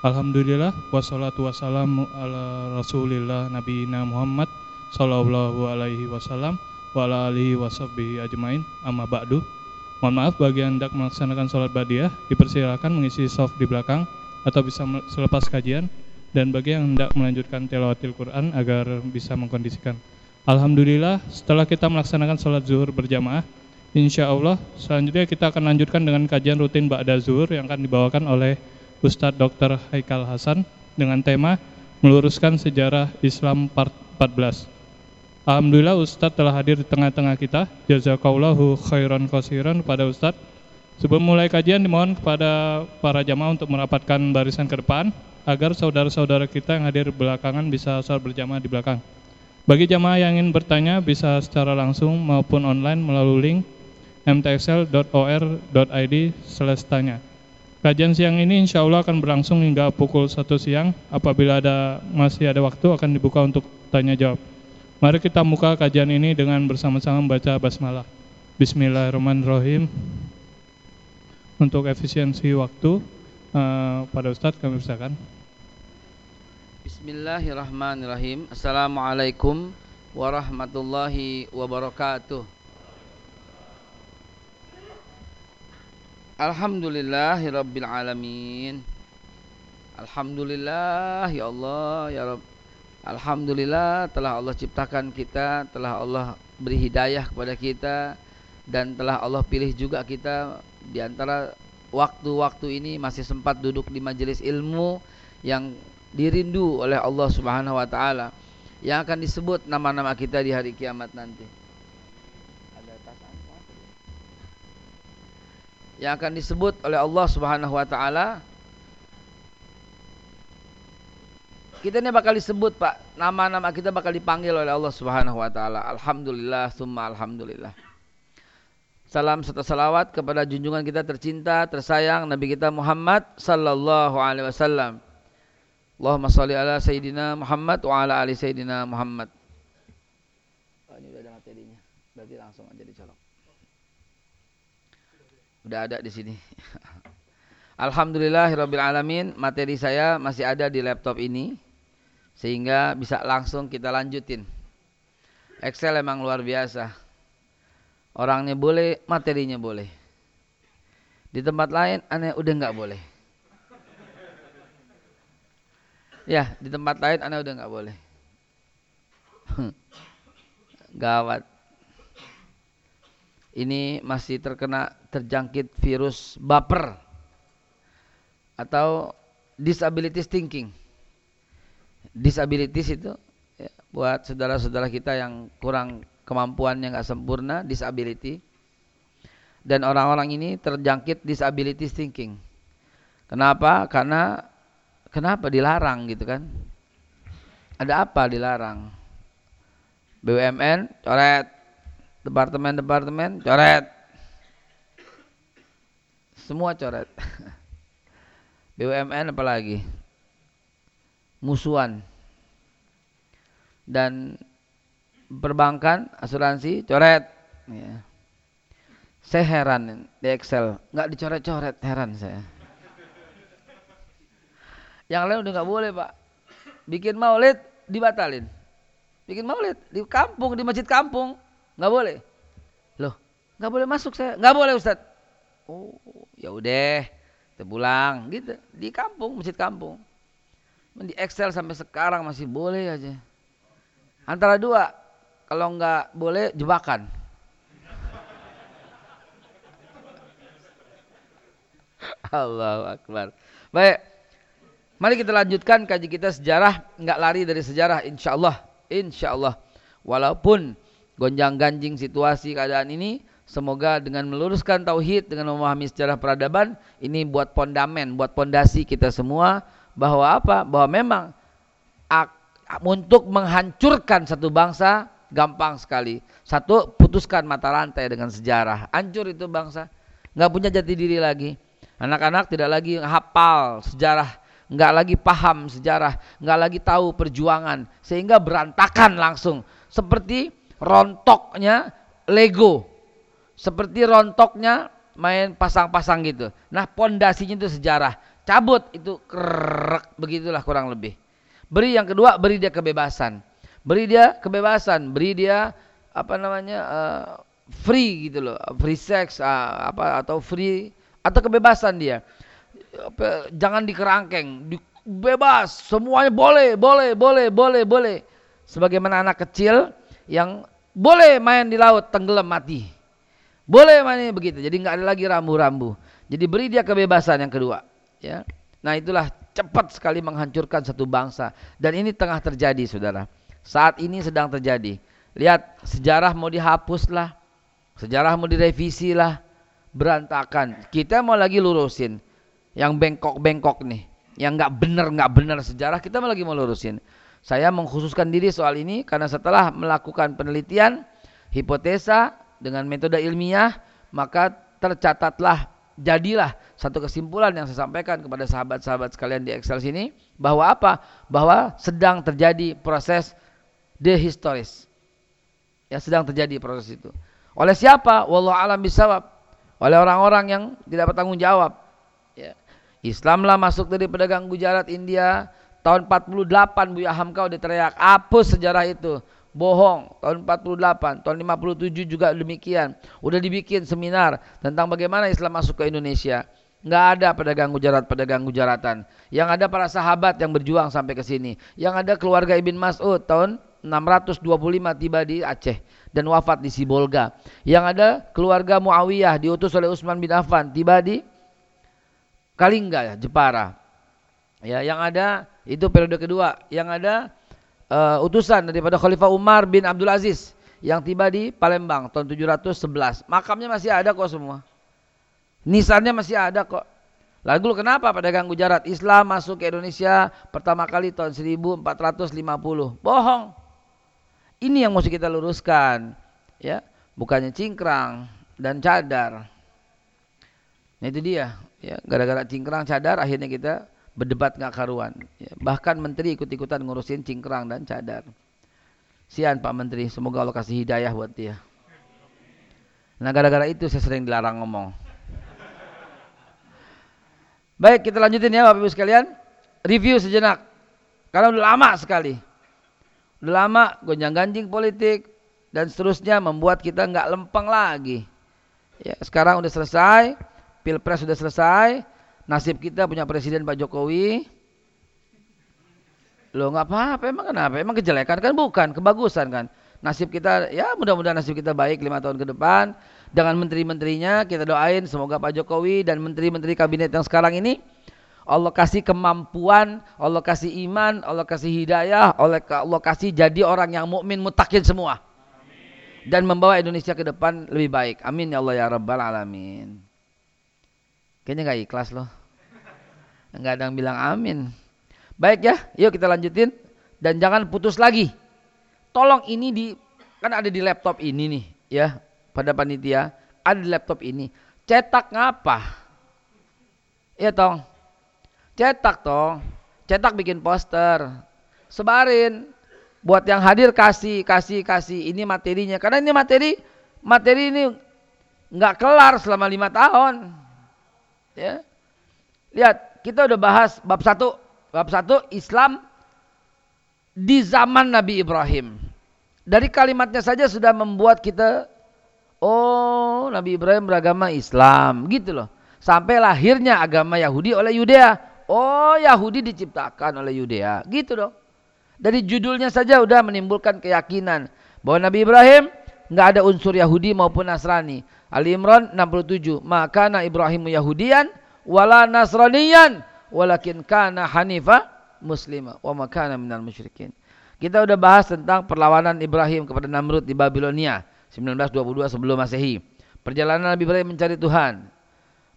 Alhamdulillah wassalatu wassalamu ala Rasulillah Nabiina Muhammad sallallahu alaihi wasallam wa ala alihi washabbihi ajmain amma ba'du. Mohon maaf bagi yang hendak melaksanakan sholat badiah dipersilakan mengisi soft di belakang atau bisa selepas kajian dan bagi yang hendak melanjutkan tilawatil Quran agar bisa mengkondisikan. Alhamdulillah setelah kita melaksanakan sholat zuhur berjamaah Insya Allah selanjutnya kita akan lanjutkan dengan kajian rutin Ba'da Zuhur yang akan dibawakan oleh Ustadz Dr. Haikal Hasan dengan tema meluruskan sejarah Islam part 14. Alhamdulillah Ustadz telah hadir di tengah-tengah kita. Jazakallahu khairan khosiran pada Ustadz. Sebelum mulai kajian dimohon kepada para jamaah untuk merapatkan barisan ke depan agar saudara-saudara kita yang hadir belakangan bisa sholat berjamaah di belakang. Bagi jamaah yang ingin bertanya bisa secara langsung maupun online melalui link mtxl.or.id slash tanya. Kajian siang ini insya Allah akan berlangsung hingga pukul 1 siang. Apabila ada masih ada waktu akan dibuka untuk tanya jawab. Mari kita buka kajian ini dengan bersama-sama membaca basmalah. Bismillahirrahmanirrahim. Untuk efisiensi waktu uh, pada Ustadz kami persilakan. Bismillahirrahmanirrahim. Assalamualaikum warahmatullahi wabarakatuh. Alhamdulillahirabbil alamin. Alhamdulillah ya Allah ya Rabb. Alhamdulillah telah Allah ciptakan kita, telah Allah beri hidayah kepada kita dan telah Allah pilih juga kita di antara waktu-waktu ini masih sempat duduk di majelis ilmu yang dirindu oleh Allah Subhanahu wa taala yang akan disebut nama-nama kita di hari kiamat nanti. Yang akan disebut oleh Allah Subhanahu wa taala kita ini bakal disebut Pak nama-nama kita bakal dipanggil oleh Allah Subhanahu wa taala alhamdulillah summa alhamdulillah Salam serta salawat kepada junjungan kita tercinta, tersayang Nabi kita Muhammad sallallahu alaihi wasallam. Allahumma shalli ala sayyidina Muhammad wa ala ali sayyidina Muhammad. Oh, ini udah ada materinya. Berarti langsung aja dicolok. Udah ada di sini. Alhamdulillahirabbil alamin, materi saya masih ada di laptop ini sehingga bisa langsung kita lanjutin. Excel emang luar biasa. Orangnya boleh, materinya boleh. Di tempat lain aneh udah nggak boleh. Ya, di tempat lain aneh udah nggak boleh. Gawat ini masih terkena terjangkit virus baper atau disabilities thinking. Disabilities itu ya, buat saudara-saudara kita yang kurang kemampuan yang nggak sempurna, disability. Dan orang-orang ini terjangkit disabilities thinking. Kenapa? Karena kenapa dilarang gitu kan? Ada apa dilarang? BUMN coret departemen-departemen coret semua coret. BUMN apalagi. Musuhan. Dan perbankan asuransi coret. Ya. saya heran di Excel. Nggak dicoret-coret heran saya. Yang lain udah nggak boleh pak. Bikin maulid dibatalin. Bikin maulid di kampung di masjid kampung. Nggak boleh. Loh, nggak boleh masuk saya. Nggak boleh Ustaz. Oh, ya udah. Pulang gitu di kampung, masjid kampung. Di Excel sampai sekarang masih boleh aja. Antara dua, kalau nggak boleh jebakan. Allahu Akbar. Baik, mari kita lanjutkan kaji kita sejarah, nggak lari dari sejarah, insya Allah, insya Allah. Walaupun gonjang ganjing situasi keadaan ini semoga dengan meluruskan tauhid dengan memahami sejarah peradaban ini buat pondamen buat pondasi kita semua bahwa apa? Bahwa memang untuk menghancurkan satu bangsa gampang sekali. Satu putuskan mata rantai dengan sejarah. Hancur itu bangsa. Nggak punya jati diri lagi. Anak-anak tidak lagi hafal sejarah nggak lagi paham sejarah nggak lagi tahu perjuangan sehingga berantakan langsung. Seperti rontoknya Lego. Seperti rontoknya main pasang-pasang gitu. Nah, pondasinya itu sejarah. cabut itu kerek begitulah kurang lebih. Beri yang kedua, beri dia kebebasan. Beri dia kebebasan, beri dia apa namanya uh, free gitu loh, free sex uh, apa atau free atau kebebasan dia. Jangan dikerangkeng, di, bebas, semuanya boleh, boleh, boleh, boleh, boleh. Sebagaimana anak kecil yang boleh main di laut tenggelam mati. Boleh main begitu. Jadi nggak ada lagi rambu-rambu. Jadi beri dia kebebasan yang kedua, ya. Nah, itulah cepat sekali menghancurkan satu bangsa dan ini tengah terjadi, Saudara. Saat ini sedang terjadi. Lihat sejarah mau dihapus lah. Sejarah mau direvisi lah. Berantakan. Kita mau lagi lurusin yang bengkok-bengkok nih. Yang nggak benar nggak benar sejarah kita mau lagi mau lurusin. Saya mengkhususkan diri soal ini karena setelah melakukan penelitian hipotesa dengan metode ilmiah maka tercatatlah jadilah satu kesimpulan yang saya sampaikan kepada sahabat-sahabat sekalian di Excel sini bahwa apa? Bahwa sedang terjadi proses dehistoris. Ya sedang terjadi proses itu. Oleh siapa? Wallahu alam bisawab. Oleh orang-orang yang tidak bertanggung jawab. Ya. Islamlah masuk dari pedagang Gujarat India tahun 48 Buya Hamka udah teriak hapus sejarah itu bohong. Tahun 48 tahun 57 juga demikian. Udah dibikin seminar tentang bagaimana Islam masuk ke Indonesia. Nggak ada pedagang Gujarat pedagang Gujaratan yang ada para sahabat yang berjuang sampai ke sini. Yang ada keluarga Ibn Mas'ud tahun 625 tiba di Aceh. Dan wafat di Sibolga. Yang ada keluarga Muawiyah diutus oleh Utsman bin Affan tiba di Kalingga Jepara. Ya yang ada itu periode kedua. Yang ada uh, utusan daripada Khalifah Umar bin Abdul Aziz yang tiba di Palembang tahun 711. Makamnya masih ada kok semua. Nisannya masih ada kok. Lalu kenapa pedagang Gujarat Islam masuk ke Indonesia pertama kali tahun 1450? Bohong. Ini yang mesti kita luruskan, ya, bukannya cingkrang dan cadar. Nah itu dia, ya, gara-gara cingkrang cadar akhirnya kita berdebat nggak karuan. Ya, bahkan menteri ikut-ikutan ngurusin cingkrang dan cadar. Sian Pak Menteri, semoga Allah kasih hidayah buat dia. Nah gara-gara itu saya sering dilarang ngomong. Baik kita lanjutin ya Bapak Ibu sekalian. Review sejenak. Karena udah lama sekali. Udah lama gonjang ganjing politik dan seterusnya membuat kita nggak lempeng lagi. Ya, sekarang udah selesai, pilpres sudah selesai, nasib kita punya presiden Pak Jokowi Loh nggak apa-apa, emang kenapa? Emang kejelekan kan bukan, kebagusan kan. Nasib kita, ya mudah-mudahan nasib kita baik lima tahun ke depan. Dengan menteri-menterinya kita doain semoga Pak Jokowi dan menteri-menteri kabinet yang sekarang ini Allah kasih kemampuan, Allah kasih iman, Allah kasih hidayah, Allah, Allah kasih jadi orang yang mukmin mutakin semua. Dan membawa Indonesia ke depan lebih baik. Amin ya Allah ya Rabbal Alamin. Kayaknya nggak ikhlas loh. Enggak ada yang bilang amin. Baik ya, yuk kita lanjutin. Dan jangan putus lagi. Tolong ini di kan ada di laptop ini nih ya. Pada panitia ada di laptop ini. Cetak ngapa? Ya tong. Cetak tong. Cetak bikin poster. Sebarin. Buat yang hadir kasih kasih kasih. Ini materinya. Karena ini materi materi ini nggak kelar selama lima tahun ya lihat kita udah bahas bab satu. Bab satu Islam di zaman Nabi Ibrahim. Dari kalimatnya saja sudah membuat kita oh Nabi Ibrahim beragama Islam gitu loh. Sampai lahirnya agama Yahudi oleh Yudea. Oh Yahudi diciptakan oleh Yudea gitu dong. Dari judulnya saja udah menimbulkan keyakinan bahwa Nabi Ibrahim nggak ada unsur Yahudi maupun Nasrani. Ali Imran 67. Maka na Ibrahim Yahudian wala nasraniyan walakin kana hanifa muslima wa makana minal musyrikin. Kita udah bahas tentang perlawanan Ibrahim kepada Namrud di Babilonia 1922 sebelum Masehi. Perjalanan Nabi Ibrahim mencari Tuhan.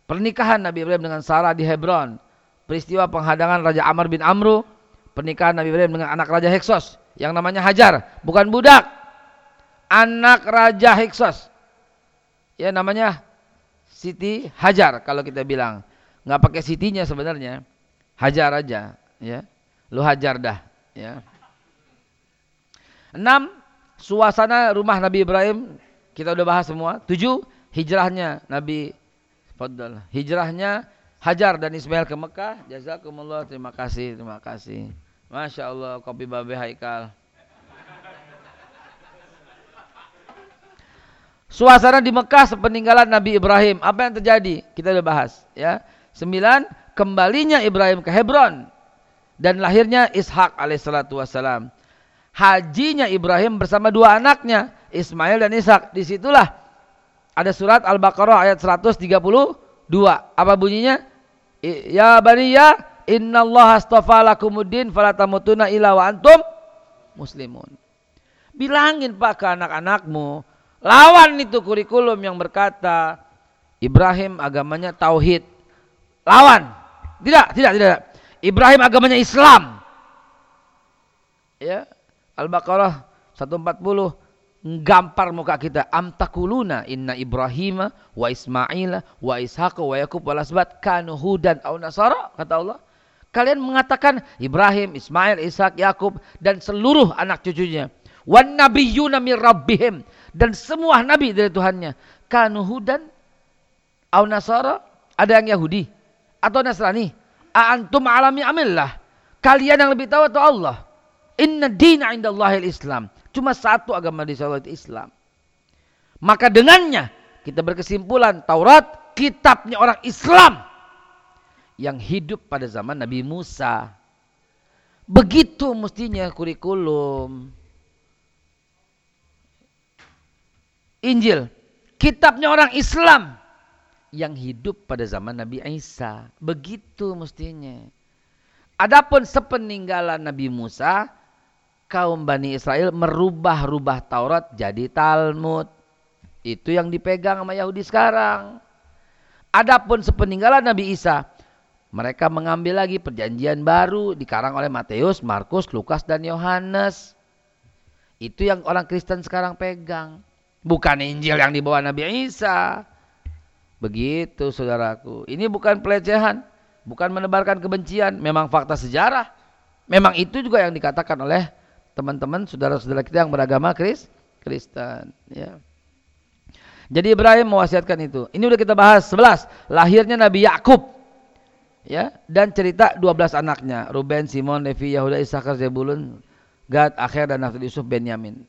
Pernikahan Nabi Ibrahim dengan Sarah di Hebron. Peristiwa penghadangan Raja Amr bin Amru. Pernikahan Nabi Ibrahim dengan anak Raja Heksos yang namanya Hajar, bukan budak. Anak Raja Heksos. Ya namanya Siti Hajar kalau kita bilang nggak pakai sitinya sebenarnya hajar aja ya lu hajar dah ya enam suasana rumah Nabi Ibrahim kita udah bahas semua tujuh hijrahnya Nabi Fadl hijrahnya Hajar dan Ismail ke Mekah. Jazakumullah. Terima kasih. Terima kasih. Masya Allah. Kopi babe Haikal. Suasana di Mekah sepeninggalan Nabi Ibrahim. Apa yang terjadi? Kita sudah bahas. Ya. Sembilan, kembalinya Ibrahim ke Hebron. Dan lahirnya Ishak alaihissalatu wassalam. Hajinya Ibrahim bersama dua anaknya. Ismail dan Ishak. Di situlah ada surat Al-Baqarah ayat 132. Apa bunyinya? Ya baniya inna Allah astafa lakumuddin falatamutuna ila wa antum muslimun. Bilangin pak ke anak-anakmu Lawan itu kurikulum yang berkata Ibrahim agamanya tauhid. Lawan. Tidak, tidak, tidak. Ibrahim agamanya Islam. Ya. Al-Baqarah 140 gampar muka kita am takuluna inna Ibrahim wa Ismail wa Ishaq wa Yakub wa Lasbat kanu hudan au nasara kata Allah kalian mengatakan Ibrahim Ismail Ishak Yakub dan seluruh anak cucunya wan nabiyyuna min rabbihim dan semua nabi dari Tuhannya. Kanu hudan au nasara? Ada yang Yahudi atau Nasrani? Antum alami amillah. Kalian yang lebih tahu atau Allah? Inna dina indallahil islam cuma satu agama di Allah itu Islam. Maka dengannya kita berkesimpulan Taurat kitabnya orang Islam yang hidup pada zaman Nabi Musa. Begitu mestinya kurikulum Injil, kitabnya orang Islam yang hidup pada zaman Nabi Isa. Begitu mestinya. Adapun sepeninggalan Nabi Musa, kaum Bani Israel merubah-rubah Taurat jadi Talmud. Itu yang dipegang sama Yahudi sekarang. Adapun sepeninggalan Nabi Isa, mereka mengambil lagi perjanjian baru dikarang oleh Matius, Markus, Lukas, dan Yohanes. Itu yang orang Kristen sekarang pegang. Bukan Injil yang dibawa Nabi Isa. Begitu saudaraku. Ini bukan pelecehan. Bukan menebarkan kebencian. Memang fakta sejarah. Memang itu juga yang dikatakan oleh teman-teman saudara-saudara kita yang beragama Kris, Kristen. Ya. Jadi Ibrahim mewasiatkan itu. Ini udah kita bahas 11. Lahirnya Nabi Yakub. Ya, dan cerita 12 anaknya, Ruben, Simon, Levi, Yahuda, Isakar, Zebulun, Gad, Akhir dan Naftali Yusuf, Benyamin.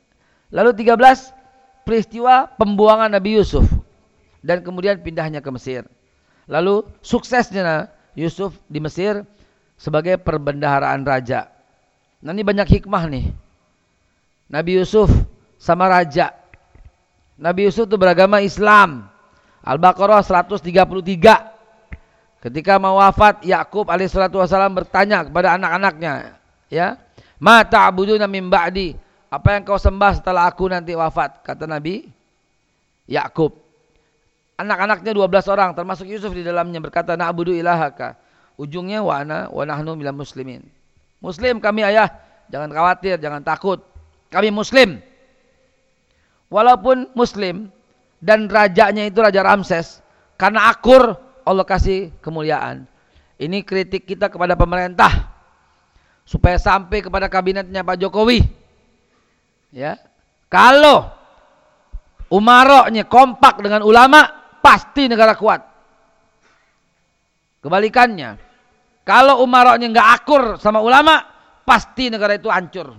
Lalu 13 peristiwa pembuangan Nabi Yusuf dan kemudian pindahnya ke Mesir. Lalu suksesnya Yusuf di Mesir sebagai perbendaharaan raja. Nah ini banyak hikmah nih. Nabi Yusuf sama raja. Nabi Yusuf itu beragama Islam. Al-Baqarah 133. Ketika mau wafat Yakub alaihissalatu bertanya kepada anak-anaknya, ya, "Ma ta'buduna min ba'di?" Apa yang kau sembah setelah aku nanti wafat? Kata Nabi Yakub. Anak-anaknya 12 orang termasuk Yusuf di dalamnya berkata na'budu ilahaka. Ujungnya wa ana wa nahnu minal muslimin. Muslim kami ayah, jangan khawatir, jangan takut. Kami muslim. Walaupun muslim dan rajanya itu Raja Ramses karena akur Allah kasih kemuliaan. Ini kritik kita kepada pemerintah supaya sampai kepada kabinetnya Pak Jokowi Ya. Kalau umaroknya kompak dengan ulama, pasti negara kuat. Kebalikannya, kalau umaroknya nggak akur sama ulama, pasti negara itu hancur.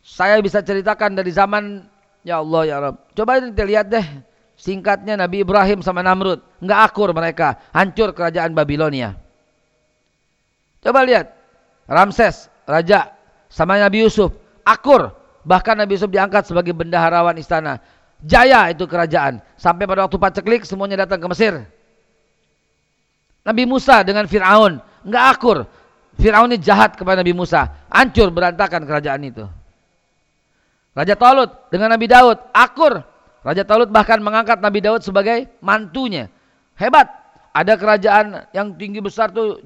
Saya bisa ceritakan dari zaman ya Allah ya Rabb. Coba kita lihat deh singkatnya Nabi Ibrahim sama Namrud, nggak akur mereka, hancur kerajaan Babilonia. Coba lihat Ramses, raja sama Nabi Yusuf. Akur. Bahkan Nabi Yusuf diangkat sebagai bendaharawan istana. Jaya itu kerajaan. Sampai pada waktu paceklik semuanya datang ke Mesir. Nabi Musa dengan Fir'aun. Nggak akur. Fir'aun ini jahat kepada Nabi Musa. Hancur berantakan kerajaan itu. Raja Talut dengan Nabi Daud. Akur. Raja Talut bahkan mengangkat Nabi Daud sebagai mantunya. Hebat. Ada kerajaan yang tinggi besar tuh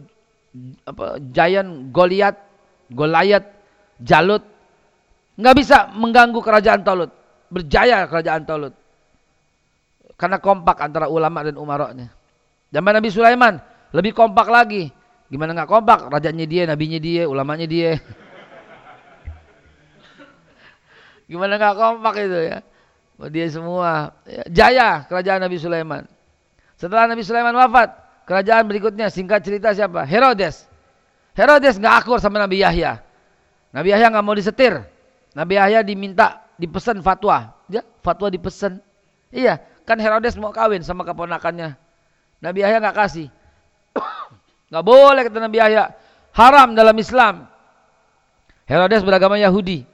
apa Giant Goliat Goliat Jalut nggak bisa mengganggu kerajaan Talut. Berjaya kerajaan Talut. Karena kompak antara ulama dan umaroknya. Zaman Nabi Sulaiman lebih kompak lagi. Gimana nggak kompak? Rajanya dia, nabinya dia, ulamanya dia. Gimana nggak kompak itu ya? Dia semua ya, jaya kerajaan Nabi Sulaiman. Setelah Nabi Sulaiman wafat, kerajaan berikutnya singkat cerita siapa? Herodes. Herodes nggak akur sama Nabi Yahya. Nabi Yahya nggak mau disetir. Nabi Yahya diminta dipesan fatwa. Ya, fatwa dipesan. Iya, kan Herodes mau kawin sama keponakannya. Nabi Yahya nggak kasih. nggak boleh kata Nabi Yahya. Haram dalam Islam. Herodes beragama Yahudi.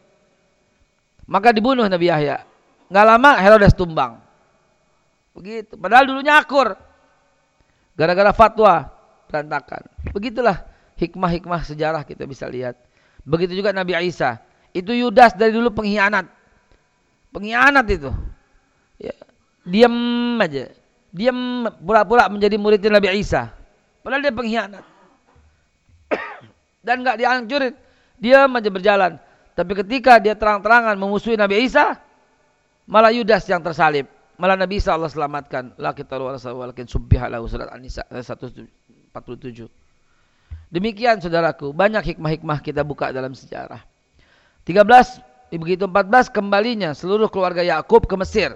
Maka dibunuh Nabi Yahya. Nggak lama Herodes tumbang. Begitu. Padahal dulunya akur. Gara-gara fatwa berantakan. Begitulah hikmah-hikmah sejarah kita bisa lihat. Begitu juga Nabi Isa. Itu Yudas dari dulu pengkhianat. Pengkhianat itu. Ya. Diam aja. Diam pura-pura menjadi muridnya Nabi Isa. Padahal dia pengkhianat. Dan nggak dihancurin. Diam aja berjalan. Tapi ketika dia terang-terangan memusuhi Nabi Isa, malah Yudas yang tersalib. Malah Nabi Isa Allah selamatkan. La kita walakin subbiha lahu surat An-Nisa 147. Demikian saudaraku, banyak hikmah-hikmah kita buka dalam sejarah. 13 begitu 14 kembalinya seluruh keluarga Yakub ke Mesir.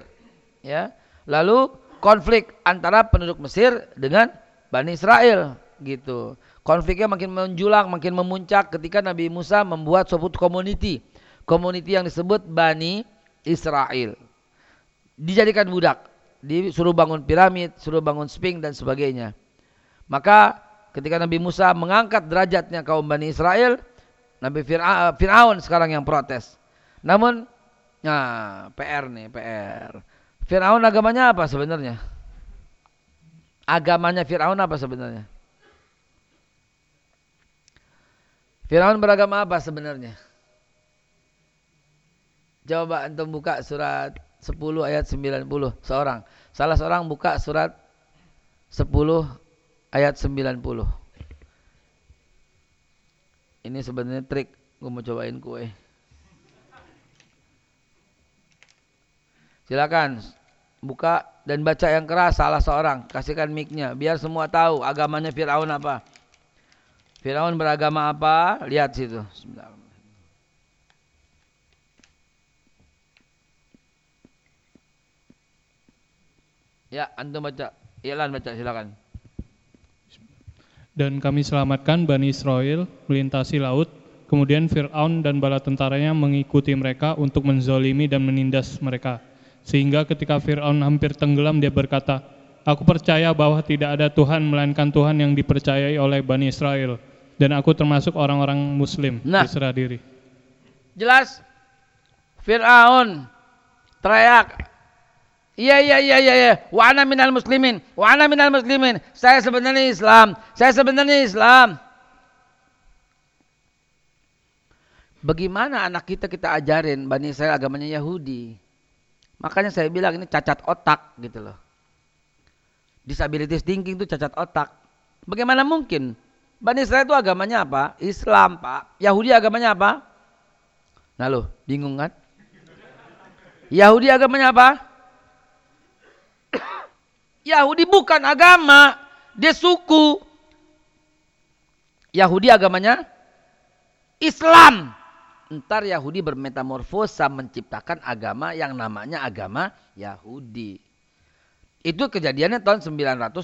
Ya. Lalu konflik antara penduduk Mesir dengan Bani Israel gitu. Konfliknya makin menjulang, makin memuncak ketika Nabi Musa membuat suatu community. Community yang disebut Bani Israel dijadikan budak, disuruh bangun piramid, suruh bangun sping dan sebagainya. Maka ketika Nabi Musa mengangkat derajatnya kaum Bani Israel, Nabi Fir'aun sekarang yang protes. Namun, nah PR nih, PR. Fir'aun agamanya apa sebenarnya? Agamanya Fir'aun apa sebenarnya? Fir'aun beragama apa sebenarnya? Coba antum buka surat 10 ayat 90 seorang. Salah seorang buka surat 10 ayat 90. Ini sebenarnya trik gue mau cobain kue. Silakan buka dan baca yang keras salah seorang. Kasihkan mic-nya biar semua tahu agamanya Firaun apa. Firaun beragama apa? Lihat situ. Ya, antum baca. Ilan baca silakan. Dan kami selamatkan Bani Israel melintasi laut, kemudian Fir'aun dan bala tentaranya mengikuti mereka untuk menzolimi dan menindas mereka. Sehingga ketika Fir'aun hampir tenggelam dia berkata, Aku percaya bahwa tidak ada Tuhan melainkan Tuhan yang dipercayai oleh Bani Israel. Dan aku termasuk orang-orang muslim nah, diri. Jelas? Fir'aun teriak, Iya iya iya iya iya. Wa ana minal muslimin. Wa ana minal muslimin. Saya sebenarnya Islam. Saya sebenarnya Islam. Bagaimana anak kita kita ajarin Bani Israel agamanya Yahudi? Makanya saya bilang ini cacat otak gitu loh. Disability thinking itu cacat otak. Bagaimana mungkin? Bani Israel itu agamanya apa? Islam, Pak. Yahudi agamanya apa? Nah lo, bingung kan? Yahudi agamanya apa? Yahudi bukan agama, dia suku. Yahudi agamanya Islam. Ntar Yahudi bermetamorfosa menciptakan agama yang namanya agama Yahudi. Itu kejadiannya tahun 930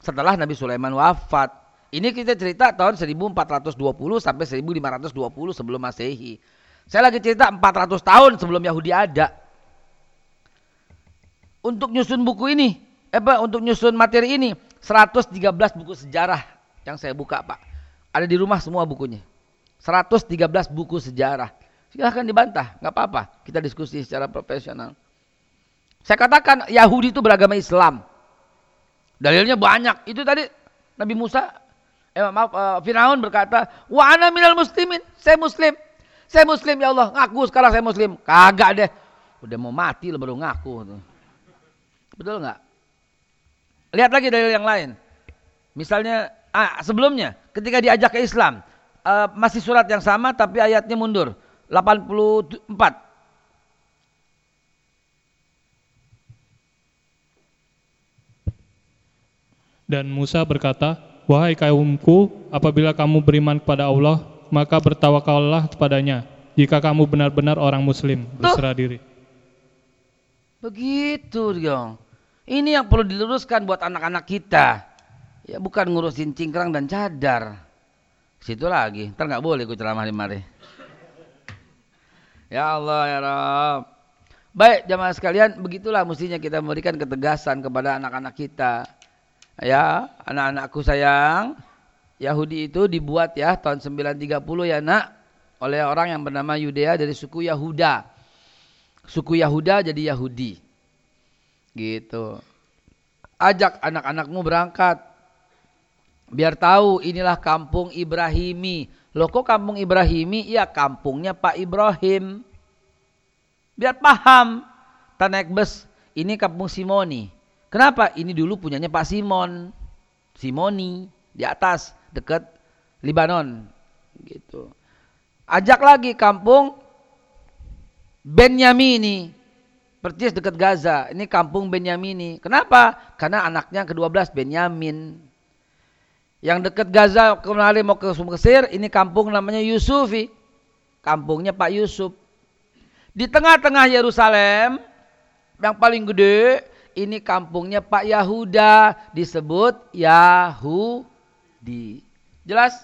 setelah Nabi Sulaiman wafat. Ini kita cerita tahun 1420 sampai 1520 sebelum Masehi. Saya lagi cerita 400 tahun sebelum Yahudi ada untuk nyusun buku ini, eh, apa untuk nyusun materi ini 113 buku sejarah yang saya buka, Pak. Ada di rumah semua bukunya. 113 buku sejarah. Silahkan dibantah, nggak apa-apa. Kita diskusi secara profesional. Saya katakan Yahudi itu beragama Islam. Dalilnya banyak. Itu tadi Nabi Musa, eh, maaf, uh, Firaun berkata, wa ana minal muslimin. Saya muslim. Saya muslim ya Allah. Ngaku sekarang saya muslim. Kagak deh. Udah mau mati lo baru ngaku. Betul nggak? Lihat lagi dari yang lain. Misalnya, ah, sebelumnya ketika diajak ke Islam, uh, masih surat yang sama tapi ayatnya mundur. 84. Dan Musa berkata, Wahai kaumku, apabila kamu beriman kepada Allah, maka bertawakallah kepadanya. Jika kamu benar-benar orang muslim, berserah diri. Begitu dong. Ini yang perlu diluruskan buat anak-anak kita. Ya bukan ngurusin cingkrang dan cadar. Situ lagi, ntar nggak boleh gue ceramah di mari. Ya Allah ya Rabb. Baik jamaah sekalian, begitulah mestinya kita memberikan ketegasan kepada anak-anak kita. Ya, anak-anakku sayang, Yahudi itu dibuat ya tahun 930 ya nak oleh orang yang bernama Yudea dari suku Yahuda. Suku Yahuda jadi Yahudi. Gitu. Ajak anak-anakmu berangkat. Biar tahu inilah kampung Ibrahimi. Loh kok kampung Ibrahimi? Iya kampungnya Pak Ibrahim. Biar paham. Tanek bus. Ini kampung Simoni. Kenapa? Ini dulu punyanya Pak Simon. Simoni. Di atas. Dekat Libanon. Gitu. Ajak lagi kampung Benyamini. Percis dekat Gaza. Ini kampung Benyamini. Kenapa? Karena anaknya ke-12 Benyamin. Yang dekat Gaza kembali mau ke Mesir, ini kampung namanya Yusufi. Kampungnya Pak Yusuf. Di tengah-tengah Yerusalem, yang paling gede, ini kampungnya Pak Yahuda, disebut Yahudi. Jelas?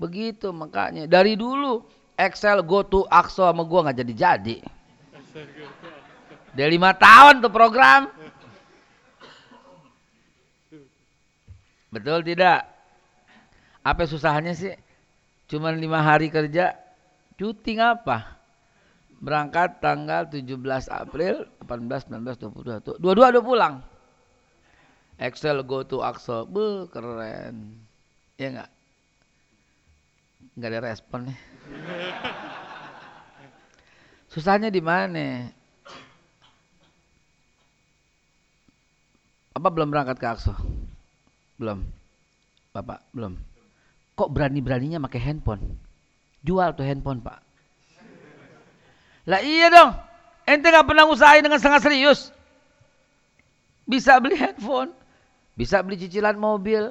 Begitu makanya. Dari dulu Excel go to Akso sama gua nggak jadi-jadi. Dari lima tahun tuh program. Betul tidak? Apa susahnya sih? Cuman lima hari kerja, cuti ngapa? Berangkat tanggal 17 April, 18, 19, 20, 22. Dua-dua udah pulang. Excel go to Axo. Be, keren. Ya enggak? Enggak ada respon nih. Susahnya di mana? Apa belum berangkat ke Akso? Belum. Bapak, belum. Kok berani-beraninya pakai handphone? Jual tuh handphone, Pak. Lah iya dong. Ente nggak pernah usahain dengan sangat serius. Bisa beli handphone, bisa beli cicilan mobil.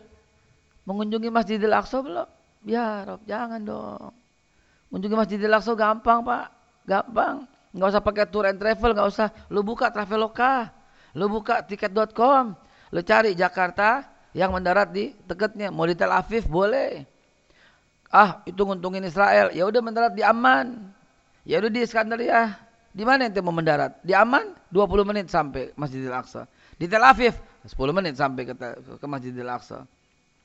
Mengunjungi Masjidil Aqsa belum? Ya, Rob, jangan dong. Mengunjungi Masjidil Aqsa gampang, Pak. Gampang. Nggak usah pakai tour and travel, nggak usah. Lu buka Traveloka, lu buka tiket.com, lu cari Jakarta, yang mendarat di dekatnya mau di Tel Aviv boleh. Ah itu nguntungin Israel. Ya udah mendarat di Aman ya udah di Iskandaria. Di mana ente mau mendarat? Di Aman 20 menit sampai Masjidil Aqsa. Di Tel Aviv? 10 menit sampai ke, ke Masjidil Aqsa.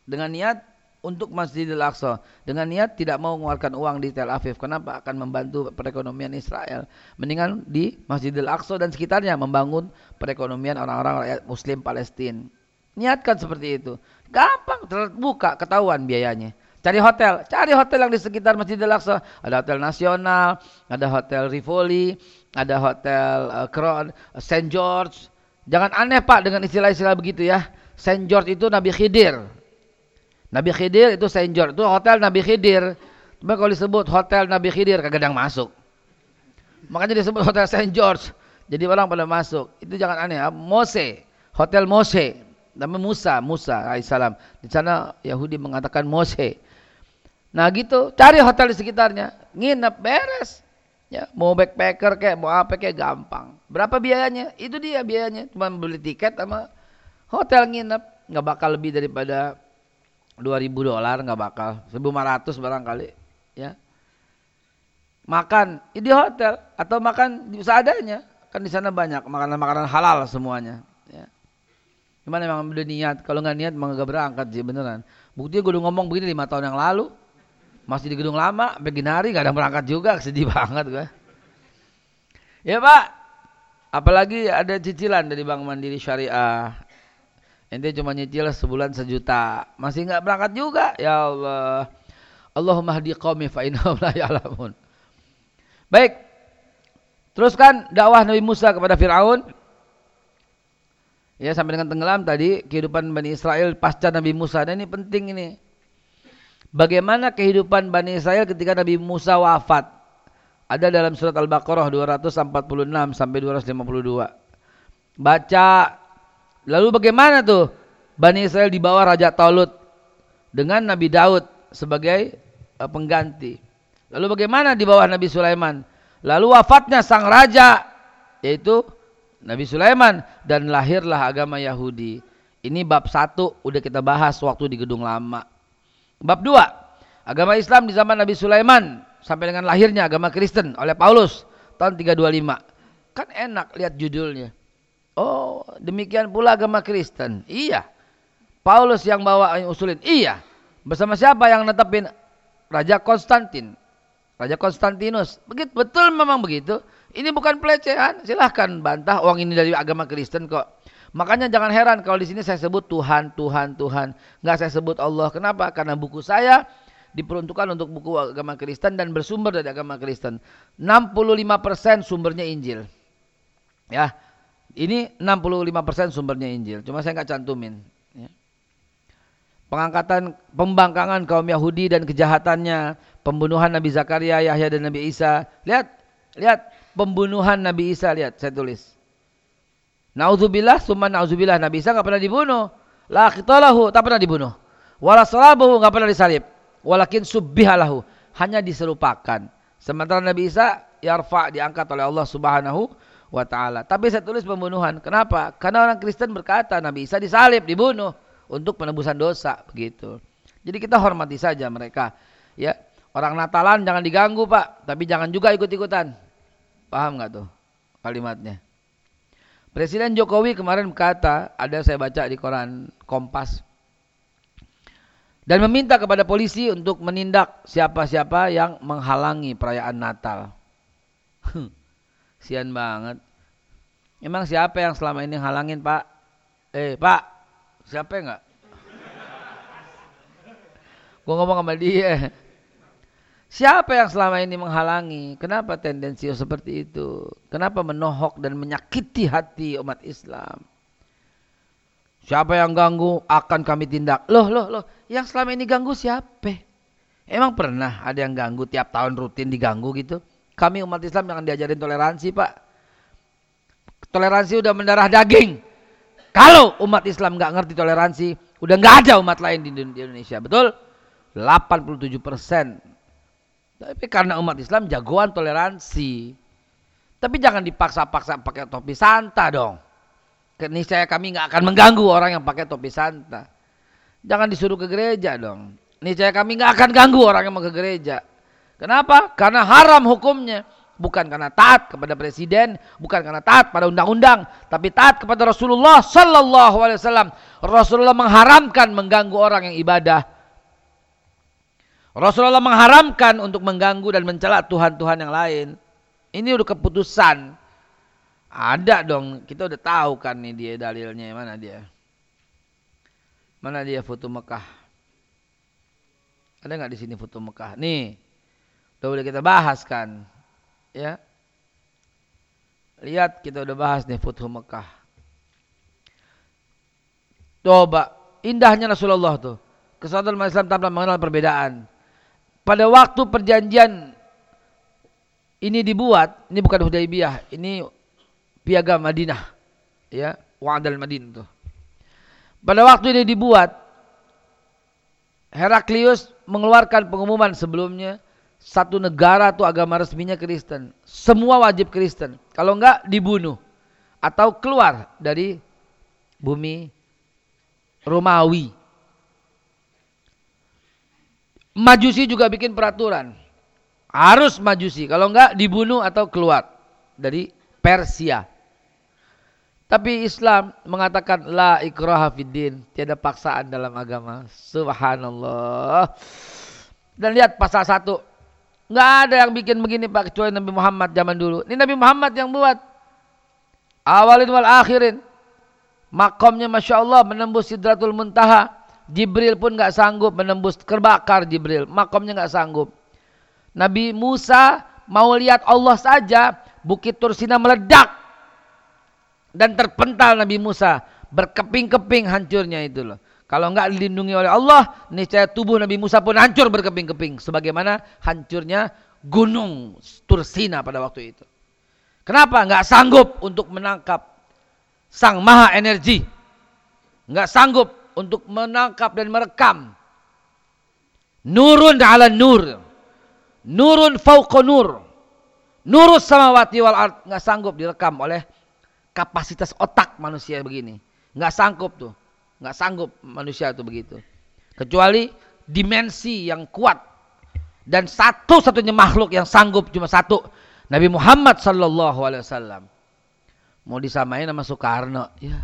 Dengan niat untuk Masjidil Aqsa dengan niat tidak mau mengeluarkan uang di Tel Aviv kenapa akan membantu perekonomian Israel mendingan di Masjidil Aqsa dan sekitarnya membangun perekonomian orang-orang rakyat muslim Palestina Niatkan seperti itu. Gampang terbuka ketahuan biayanya. Cari hotel, cari hotel yang di sekitar Masjidil Aqsa. Ada hotel nasional, ada hotel Rivoli, ada hotel uh, Crown, uh, Saint George. Jangan aneh Pak dengan istilah-istilah begitu ya. Saint George itu Nabi Khidir. Nabi Khidir itu Saint George, itu hotel Nabi Khidir. Cuma kalau disebut hotel Nabi Khidir kagak masuk. Makanya disebut hotel Saint George. Jadi orang pada masuk. Itu jangan aneh. Mose, hotel Mose nama Musa, Musa alaihissalam. Di sana Yahudi mengatakan Mose. Nah gitu, cari hotel di sekitarnya, nginep beres. Ya, mau backpacker kayak mau apa kayak gampang. Berapa biayanya? Itu dia biayanya. Cuma beli tiket sama hotel nginep, nggak bakal lebih daripada 2000 dolar nggak bakal, 1500 barangkali, ya. Makan di hotel atau makan di seadanya. Kan di sana banyak makanan-makanan halal semuanya. Gimana emang udah niat? Kalau nggak niat emang gak berangkat sih beneran. Buktinya gue udah ngomong begini lima tahun yang lalu. Masih di gedung lama, begini hari gak ada berangkat juga, sedih banget gue. Ya Pak, apalagi ada cicilan dari Bank Mandiri Syariah. Ente cuma nyicil sebulan sejuta, masih nggak berangkat juga. Ya Allah. Allahumma hadi qaumi fa la ya'lamun. Baik. Teruskan dakwah Nabi Musa kepada Firaun. Ya sampai dengan tenggelam tadi kehidupan Bani Israel pasca Nabi Musa. Dan ini penting ini. Bagaimana kehidupan Bani Israel ketika Nabi Musa wafat? Ada dalam surat Al-Baqarah 246 sampai 252. Baca. Lalu bagaimana tuh Bani Israel di bawah Raja Talut dengan Nabi Daud sebagai uh, pengganti. Lalu bagaimana di bawah Nabi Sulaiman? Lalu wafatnya sang raja yaitu Nabi Sulaiman dan lahirlah agama Yahudi. Ini bab satu udah kita bahas waktu di gedung lama. Bab dua, agama Islam di zaman Nabi Sulaiman sampai dengan lahirnya agama Kristen oleh Paulus tahun 325. Kan enak lihat judulnya. Oh, demikian pula agama Kristen. Iya. Paulus yang bawa yang usulin. Iya. Bersama siapa yang netepin? Raja Konstantin. Raja Konstantinus. Begitu betul memang begitu. Ini bukan pelecehan. Silahkan bantah. Uang ini dari agama Kristen kok. Makanya jangan heran kalau di sini saya sebut Tuhan, Tuhan, Tuhan. Nggak saya sebut Allah. Kenapa? Karena buku saya diperuntukkan untuk buku agama Kristen dan bersumber dari agama Kristen. 65% sumbernya Injil. Ya. Ini 65% sumbernya Injil. Cuma saya nggak cantumin. Ya. Pengangkatan pembangkangan kaum Yahudi dan kejahatannya, pembunuhan Nabi Zakaria, Yahya dan Nabi Isa. Lihat, lihat pembunuhan Nabi Isa lihat saya tulis. Nauzubillah, summa nauzubillah. Nabi Isa nggak pernah dibunuh. La qitalahu, tak pernah dibunuh. Wala salabuhu, nggak pernah disalib. Walakin subbihalahu, hanya diserupakan. Sementara Nabi Isa yarfa diangkat oleh Allah Subhanahu wa taala. Tapi saya tulis pembunuhan. Kenapa? Karena orang Kristen berkata Nabi Isa disalib, dibunuh untuk penebusan dosa, begitu. Jadi kita hormati saja mereka. Ya, orang Natalan jangan diganggu, Pak, tapi jangan juga ikut-ikutan. Paham nggak tuh kalimatnya? Presiden Jokowi kemarin berkata, ada saya baca di koran Kompas, dan meminta kepada polisi untuk menindak siapa-siapa yang menghalangi perayaan Natal. Sian banget. Emang siapa yang selama ini halangin pak? Eh pak, siapa enggak? Gue ngomong sama dia. Siapa yang selama ini menghalangi? Kenapa tendensi seperti itu? Kenapa menohok dan menyakiti hati umat Islam? Siapa yang ganggu akan kami tindak. Loh, loh, loh. Yang selama ini ganggu siapa? Emang pernah ada yang ganggu tiap tahun rutin diganggu gitu? Kami umat Islam jangan diajarin toleransi pak. Toleransi udah mendarah daging. Kalau umat Islam nggak ngerti toleransi, udah nggak ada umat lain di Indonesia. Betul? 87 persen tapi karena umat Islam jagoan toleransi. Tapi jangan dipaksa-paksa pakai topi santa dong. Niscaya kami nggak akan mengganggu orang yang pakai topi santa. Jangan disuruh ke gereja dong. Niscaya kami nggak akan ganggu orang yang mau ke gereja. Kenapa? Karena haram hukumnya. Bukan karena taat kepada presiden, bukan karena taat pada undang-undang, tapi taat kepada Rasulullah Sallallahu Alaihi Wasallam. Rasulullah mengharamkan mengganggu orang yang ibadah Rasulullah mengharamkan untuk mengganggu dan mencela Tuhan-Tuhan yang lain. Ini udah keputusan. Ada dong, kita udah tahu kan nih dia dalilnya mana dia. Mana dia foto Mekah? Ada nggak di sini foto Mekah? Nih, udah boleh kita bahas kan, ya. Lihat kita udah bahas nih foto Mekah. Coba, indahnya Rasulullah tuh. Kesatuan Islam tanpa mengenal perbedaan pada waktu perjanjian ini dibuat, ini bukan Hudaybiyah, ini piagam Madinah. Ya, Wa'dal Madinah tuh. Pada waktu ini dibuat, Heraklius mengeluarkan pengumuman sebelumnya satu negara tuh agama resminya Kristen. Semua wajib Kristen. Kalau enggak dibunuh atau keluar dari bumi Romawi. Majusi juga bikin peraturan. Harus majusi. Kalau enggak dibunuh atau keluar dari Persia. Tapi Islam mengatakan la ikraha fiddin, tiada paksaan dalam agama. Subhanallah. Dan lihat pasal satu, nggak ada yang bikin begini Pak kecuali Nabi Muhammad zaman dulu. Ini Nabi Muhammad yang buat. Awalin wal akhirin. Makomnya Masya Allah menembus sidratul muntaha. Jibril pun nggak sanggup menembus terbakar Jibril, makamnya nggak sanggup. Nabi Musa mau lihat Allah saja, Bukit Tursina meledak dan terpental Nabi Musa, berkeping-keping hancurnya itu loh. Kalau nggak dilindungi oleh Allah, niscaya tubuh Nabi Musa pun hancur berkeping-keping, sebagaimana hancurnya gunung Tursina pada waktu itu. Kenapa? Nggak sanggup untuk menangkap sang maha energi. Nggak sanggup untuk menangkap dan merekam. Nurun ala nur. Nurun fauqa nur. Nurus samawati wal ard. Nggak sanggup direkam oleh kapasitas otak manusia begini. Nggak sanggup tuh. Nggak sanggup manusia tuh begitu. Kecuali dimensi yang kuat. Dan satu-satunya makhluk yang sanggup cuma satu. Nabi Muhammad Sallallahu Alaihi Wasallam. Mau disamain sama Soekarno. Ya.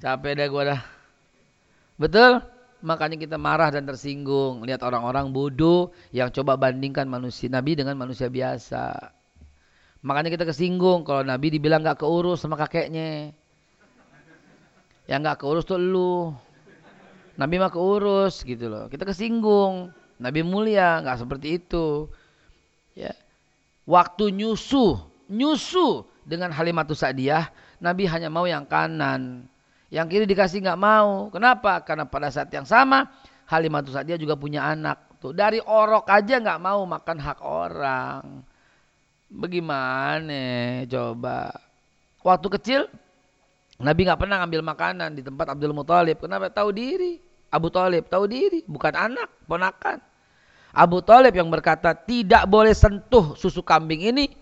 Capek deh gue dah. Betul? Makanya kita marah dan tersinggung. Lihat orang-orang bodoh yang coba bandingkan manusia Nabi dengan manusia biasa. Makanya kita kesinggung kalau Nabi dibilang gak keurus sama kakeknya. Yang gak keurus tuh lu. Nabi mah keurus gitu loh. Kita kesinggung. Nabi mulia gak seperti itu. Ya. Waktu nyusu, nyusu dengan Halimatus Sa'diyah, Nabi hanya mau yang kanan. Yang kiri dikasih nggak mau. Kenapa? Karena pada saat yang sama Halimatus Sa'diyah juga punya anak. Tuh dari orok aja nggak mau makan hak orang. Bagaimana coba? Waktu kecil Nabi nggak pernah ngambil makanan di tempat Abdul Muthalib. Kenapa? Tahu diri. Abu Talib tahu diri, bukan anak, ponakan. Abu Talib yang berkata tidak boleh sentuh susu kambing ini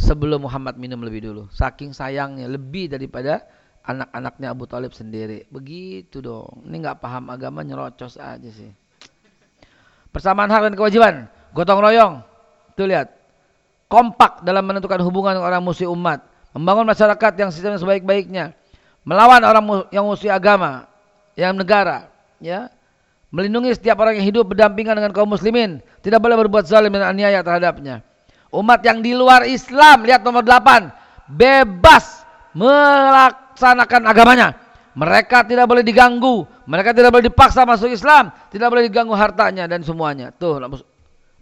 sebelum Muhammad minum lebih dulu. Saking sayangnya lebih daripada anak-anaknya Abu Talib sendiri. Begitu dong. Ini nggak paham agama nyerocos aja sih. Persamaan hak dan kewajiban. Gotong royong. Tuh lihat. Kompak dalam menentukan hubungan orang musuh umat. Membangun masyarakat yang sistem sebaik-baiknya. Melawan orang yang musuh agama. Yang negara. Ya. Melindungi setiap orang yang hidup berdampingan dengan kaum muslimin. Tidak boleh berbuat zalim dan aniaya terhadapnya. Umat yang di luar Islam. Lihat nomor 8. Bebas melaksanakan agamanya. Mereka tidak boleh diganggu, mereka tidak boleh dipaksa masuk Islam, tidak boleh diganggu hartanya dan semuanya. Tuh,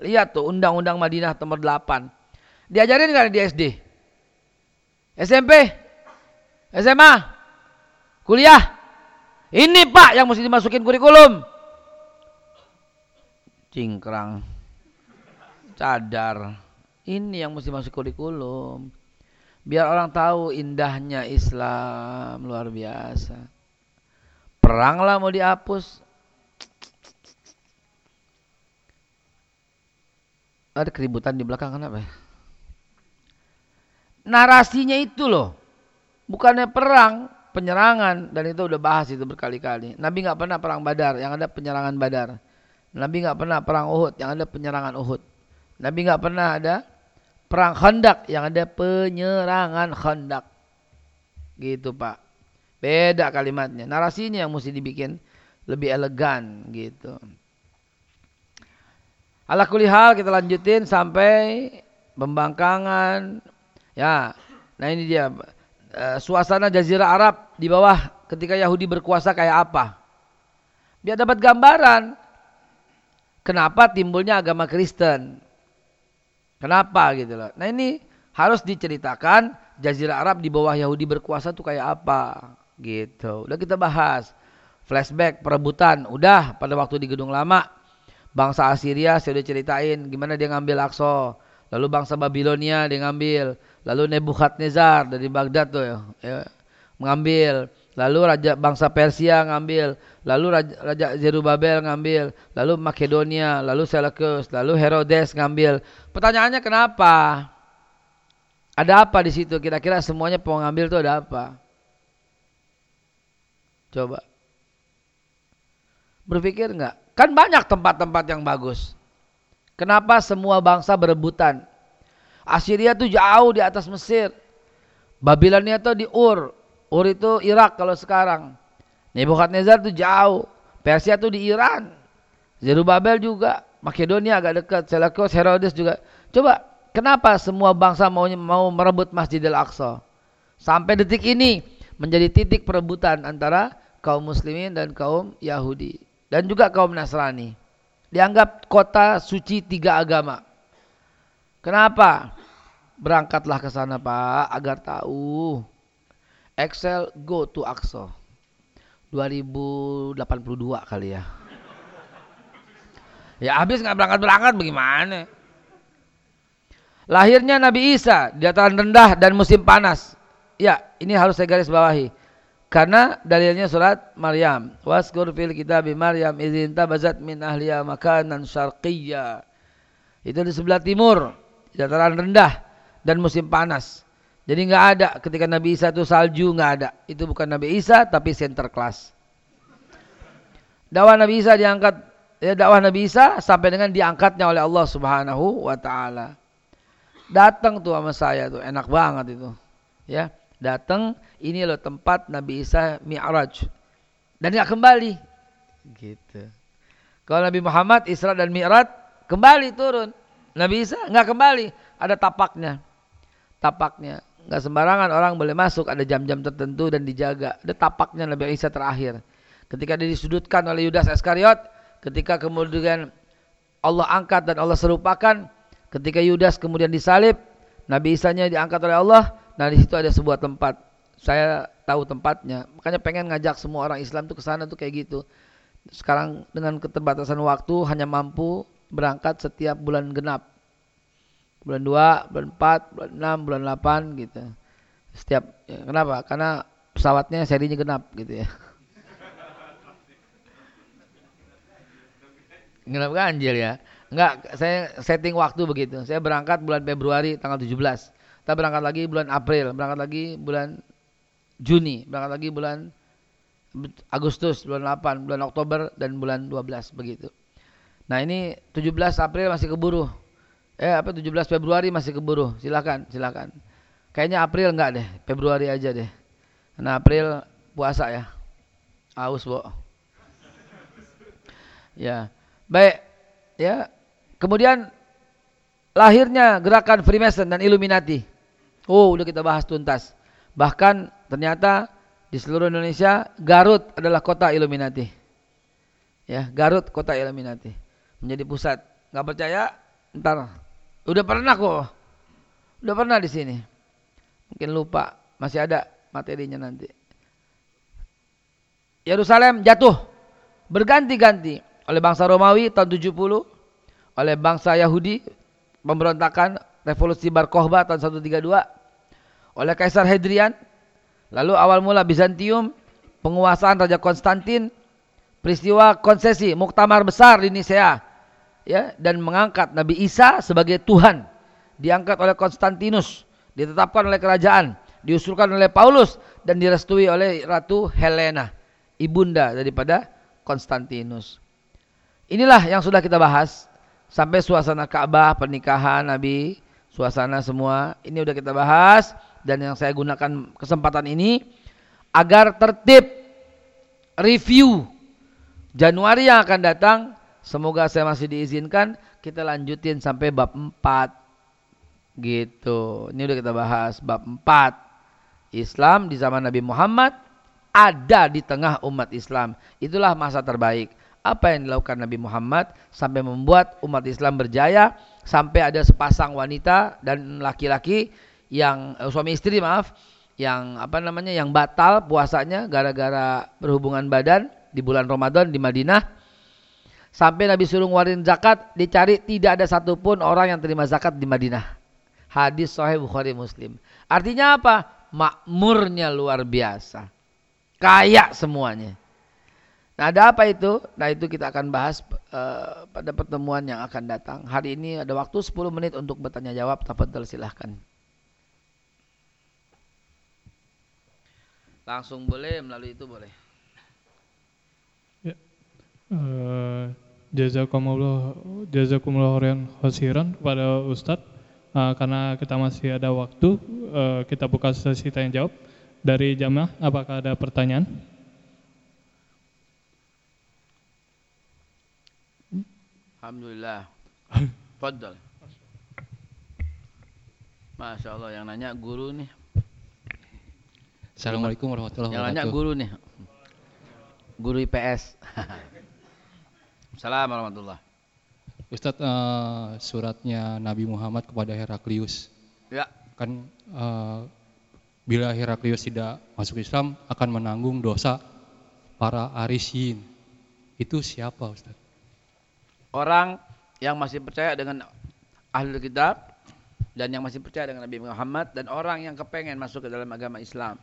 lihat tuh Undang-Undang Madinah nomor 8. Diajarin nggak di SD? SMP? SMA? Kuliah? Ini Pak yang mesti dimasukin kurikulum. Cingkrang. Cadar. Ini yang mesti masuk kurikulum. Biar orang tahu indahnya Islam luar biasa. Peranglah mau dihapus. Ada keributan di belakang kenapa ya? Narasinya itu loh. Bukannya perang, penyerangan dan itu udah bahas itu berkali-kali. Nabi nggak pernah perang Badar, yang ada penyerangan Badar. Nabi nggak pernah perang Uhud, yang ada penyerangan Uhud. Nabi nggak pernah ada perang Khandak yang ada penyerangan Khandak. Gitu, Pak. Beda kalimatnya. Narasinya yang mesti dibikin lebih elegan gitu. Ala kulihal kita lanjutin sampai pembangkangan. Ya. Nah ini dia e, suasana jazirah Arab di bawah ketika Yahudi berkuasa kayak apa. Biar dapat gambaran kenapa timbulnya agama Kristen. Kenapa gitu loh. Nah ini harus diceritakan Jazirah Arab di bawah Yahudi berkuasa tuh kayak apa gitu. Udah kita bahas. Flashback perebutan udah pada waktu di gedung lama bangsa Assyria saya udah ceritain gimana dia ngambil Aqsa. Lalu bangsa Babilonia dia ngambil. Lalu Nebukadnezar dari Baghdad tuh ya, ya mengambil. Lalu raja bangsa Persia ngambil. Lalu raja, raja Zerubabel ngambil. Lalu Makedonia, lalu Seleucus, lalu Herodes ngambil. Pertanyaannya kenapa? Ada apa di situ? Kira-kira semuanya pengambil itu ada apa? Coba. Berpikir enggak? Kan banyak tempat-tempat yang bagus. Kenapa semua bangsa berebutan? Assyria itu jauh di atas Mesir. Babilonia itu di Ur. Ur itu Irak kalau sekarang. Nebukadnezar itu jauh. Persia itu di Iran. Zerubabel juga. Makedonia agak dekat, Seleucus, Herodes juga. Coba, kenapa semua bangsa mau mau merebut Masjidil Aqsa? Sampai detik ini menjadi titik perebutan antara kaum muslimin dan kaum Yahudi dan juga kaum Nasrani. Dianggap kota suci tiga agama. Kenapa? Berangkatlah ke sana Pak agar tahu. Excel go to Aqsa. 2082 kali ya. Ya habis nggak berangkat-berangkat bagaimana? Lahirnya Nabi Isa di dataran rendah dan musim panas. Ya, ini harus saya garis bawahi. Karena dalilnya surat Maryam. Waskur fil kitab Maryam izin tabazat min ahliya makanan syarqiyya. Itu di sebelah timur. dataran rendah dan musim panas. Jadi nggak ada ketika Nabi Isa itu salju nggak ada. Itu bukan Nabi Isa tapi center class. Dakwah Nabi Isa diangkat ya dakwah Nabi Isa sampai dengan diangkatnya oleh Allah Subhanahu wa taala. Datang tuh sama saya tuh enak banget itu. Ya, datang ini loh tempat Nabi Isa Mi'raj. Dan nggak kembali. Gitu. Kalau Nabi Muhammad Isra dan Mi'raj kembali turun. Nabi Isa nggak kembali, ada tapaknya. Tapaknya nggak sembarangan orang boleh masuk, ada jam-jam tertentu dan dijaga. Ada tapaknya Nabi Isa terakhir. Ketika dia disudutkan oleh Yudas Iskariot, ketika kemudian Allah angkat dan Allah serupakan, ketika Yudas kemudian disalib, Nabi Isa-nya diangkat oleh Allah, nah di situ ada sebuah tempat. Saya tahu tempatnya, makanya pengen ngajak semua orang Islam tuh ke sana tuh kayak gitu. Sekarang dengan keterbatasan waktu hanya mampu berangkat setiap bulan genap. Bulan 2, bulan 4, bulan 6, bulan 8 gitu. Setiap ya, kenapa? Karena pesawatnya serinya genap gitu ya. Genap ganjil ya. Enggak, saya setting waktu begitu. Saya berangkat bulan Februari tanggal 17. Kita berangkat lagi bulan April, berangkat lagi bulan Juni, berangkat lagi bulan Agustus, bulan 8, bulan Oktober dan bulan 12 begitu. Nah, ini 17 April masih keburu. Eh apa 17 Februari masih keburu. Silakan, silakan. Kayaknya April enggak deh, Februari aja deh. Karena April puasa ya. Aus, Bu. Ya. Baik, ya. Kemudian lahirnya gerakan Freemason dan Illuminati. Oh, udah kita bahas tuntas. Bahkan ternyata di seluruh Indonesia Garut adalah kota Illuminati. Ya, Garut kota Illuminati. Menjadi pusat. Gak percaya? Ntar. Udah pernah kok. Udah pernah di sini. Mungkin lupa. Masih ada materinya nanti. Yerusalem jatuh berganti-ganti oleh bangsa Romawi tahun 70, oleh bangsa Yahudi pemberontakan revolusi Bar Kokhba tahun 132, oleh Kaisar Hadrian, lalu awal mula Bizantium, penguasaan Raja Konstantin, peristiwa konsesi muktamar besar di Nisea, ya dan mengangkat Nabi Isa sebagai Tuhan, diangkat oleh Konstantinus, ditetapkan oleh kerajaan, diusulkan oleh Paulus dan direstui oleh Ratu Helena, ibunda daripada Konstantinus. Inilah yang sudah kita bahas sampai suasana Ka'bah, pernikahan Nabi, suasana semua. Ini sudah kita bahas dan yang saya gunakan kesempatan ini agar tertib review Januari yang akan datang. Semoga saya masih diizinkan. Kita lanjutin sampai bab 4 gitu. Ini udah kita bahas. Bab 4 Islam di zaman Nabi Muhammad ada di tengah umat Islam. Itulah masa terbaik. Apa yang dilakukan Nabi Muhammad sampai membuat umat Islam berjaya sampai ada sepasang wanita dan laki-laki yang eh, suami istri maaf yang apa namanya yang batal puasanya gara-gara berhubungan badan di bulan Ramadan di Madinah sampai Nabi suruh ngeluarin zakat dicari tidak ada satupun orang yang terima zakat di Madinah hadis Sahih Bukhari Muslim artinya apa makmurnya luar biasa kaya semuanya Nah, ada apa itu? Nah, itu kita akan bahas uh, pada pertemuan yang akan datang. Hari ini ada waktu 10 menit untuk bertanya jawab. Tafadhal silahkan. Langsung boleh, melalui itu boleh. Ya. Uh, jazakumullah jazakumullah khairan kepada Ustadz uh, karena kita masih ada waktu uh, kita buka sesi tanya jawab dari jamaah apakah ada pertanyaan? Alhamdulillah. Fadal. Masya Allah yang nanya guru nih. Assalamualaikum warahmatullahi wabarakatuh. Yang nanya guru nih. Guru IPS. Assalamualaikum warahmatullahi Ustadz uh, suratnya Nabi Muhammad kepada Heraklius. Ya. Kan uh, bila Heraklius tidak masuk Islam akan menanggung dosa para Arisyin. Itu siapa Ustadz? orang yang masih percaya dengan ahli kitab dan yang masih percaya dengan Nabi Muhammad dan orang yang kepengen masuk ke dalam agama Islam.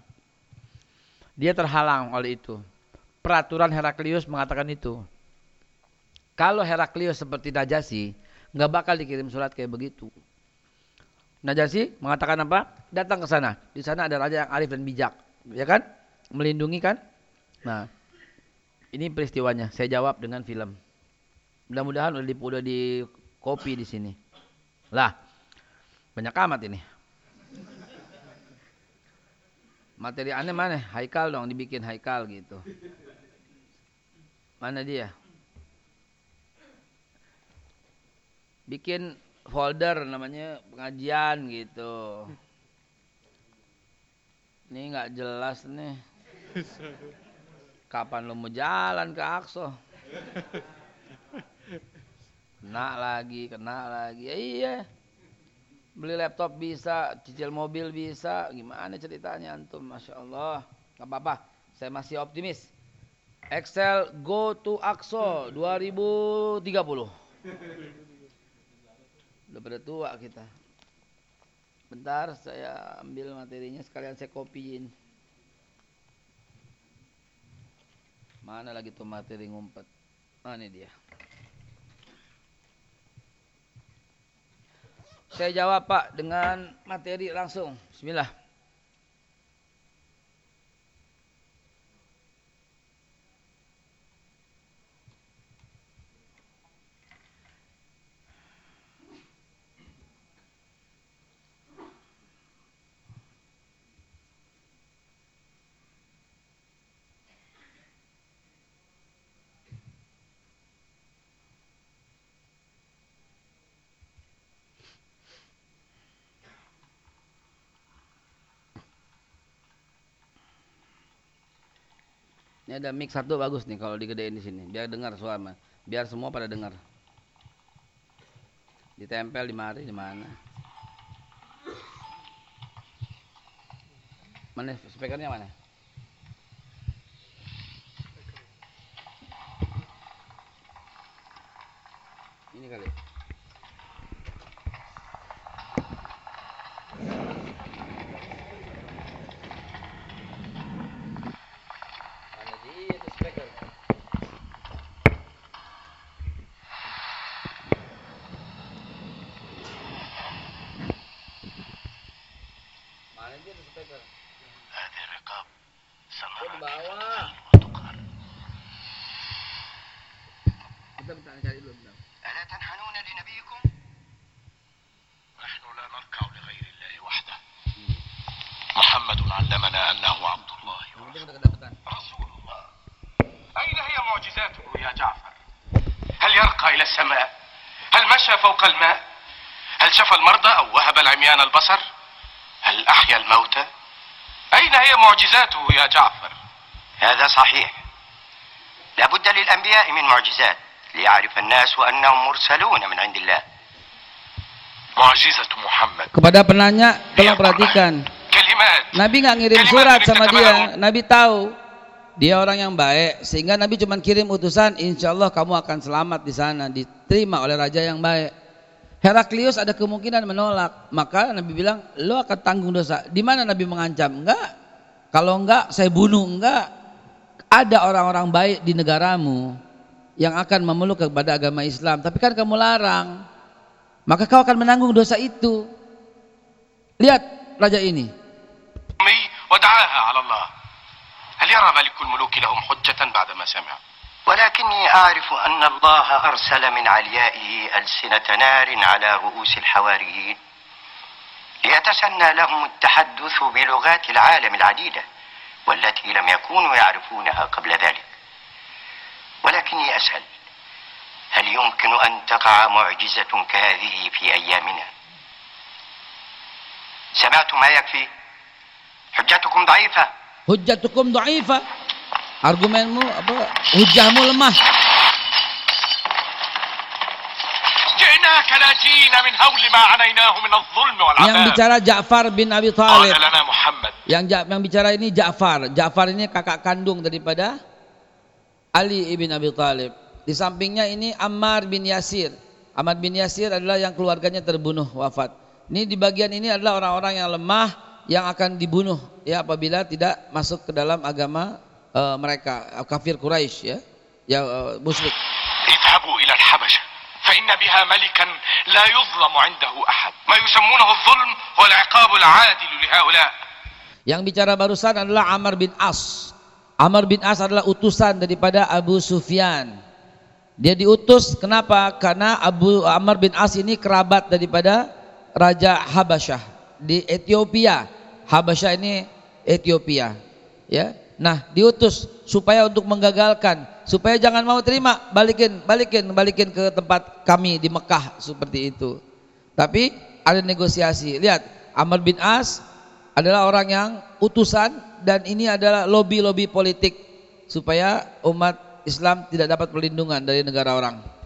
Dia terhalang oleh itu. Peraturan Heraklius mengatakan itu. Kalau Heraklius seperti Najasi, nggak bakal dikirim surat kayak begitu. Najasi mengatakan apa? Datang ke sana. Di sana ada raja yang arif dan bijak, ya kan? Melindungi kan? Nah, ini peristiwanya. Saya jawab dengan film. Mudah-mudahan udah di, udah di copy di sini. Lah, banyak amat ini. Materi aneh mana? Haikal dong, dibikin haikal gitu. Mana dia? Bikin folder namanya pengajian gitu. Ini nggak jelas nih. Kapan lo mau jalan ke Akso? Kena lagi, kena lagi. Ya, iya. Beli laptop bisa, cicil mobil bisa. Gimana ceritanya antum? Masya Allah. Gak apa-apa. Saya masih optimis. Excel Go to Akso 2030. Udah pada tua kita. Bentar saya ambil materinya sekalian saya kopiin. Mana lagi tuh materi ngumpet? Ah, dia. Saya jawab Pak dengan materi langsung. Bismillah. Ada mic satu bagus nih kalau digedein di sini, biar dengar suara, biar semua pada dengar. Ditempel di mari di mana? Mana speakernya mana? Ini kali. ألا تنحنون لنبيكم؟ نحن لا نركع لغير الله وحده محمد علمنا أنه عبد الله. رسول الله أين هي معجزاته يا جعفر؟ هل يرقى إلى السماء؟ هل مشى فوق الماء؟ هل شفى المرضى أو وهب العميان البصر؟ هل أحيا الموتى؟ أين هي معجزاته يا جعفر؟ هذا صحيح لابد للأنبياء من معجزات ليعرف الناس أنهم مرسلون من عند الله معجزة محمد Kepada penanya, tolong perhatikan. كلمات Nabi nggak ngirim surat sama dia. Nabi tahu dia orang yang baik, sehingga Nabi cuma kirim utusan. Insya Allah kamu akan selamat di sana, diterima oleh raja yang baik. Heraklius ada kemungkinan menolak, maka Nabi bilang, lo akan tanggung dosa. Di mana Nabi mengancam? Enggak. Kalau enggak, saya bunuh. Enggak. Ada orang-orang baik di negaramu yang akan memeluk kepada agama Islam, tapi kan kamu larang. Maka kau akan menanggung dosa itu. Lihat raja ini. أمي ودعاها على الله هل يرى ملك الملوك لهم حجة بعدما سمع ولكني أعرف أن الله أرسل من عليائه ألسنة نار على رؤوس الحواريين ليتسنى لهم التحدث بلغات العالم العديدة والتي لم يكونوا يعرفونها قبل ذلك ولكني أسأل هل يمكن أن تقع معجزة كهذه في أيامنا سمعت ما يكفي حجتكم ضعيفة Hujjatukum dhaifah. Argumenmu apa? Hujahmu lemah. Yang bicara Ja'far bin Abi Thalib. Yang yang bicara ini Ja'far. Ja'far ini kakak kandung daripada Ali bin Abi Thalib. Di sampingnya ini Ammar bin Yasir. Ammar bin Yasir adalah yang keluarganya terbunuh wafat. Ini di bagian ini adalah orang-orang yang lemah yang akan dibunuh ya apabila tidak masuk ke dalam agama uh, mereka kafir Quraisy ya. Ya uh, musyrik. Ila. فإن فإن بها ملكا لا يظلم عنده أحد ما يسمونه الظلم هو العقاب العادل لهؤلاء Yang bicara barusan adalah Amr bin As. Amr bin As adalah utusan daripada Abu Sufyan. Dia diutus kenapa? Karena Abu Amr bin As ini kerabat daripada Raja Habasyah di Ethiopia. Habasyah ini Ethiopia. Ya. Nah, diutus supaya untuk menggagalkan, supaya jangan mau terima, balikin, balikin, balikin ke tempat kami di Mekah seperti itu. Tapi ada negosiasi. Lihat, Amr bin As adalah orang yang utusan dan ini adalah lobby-lobby politik supaya umat Islam tidak dapat perlindungan dari negara orang.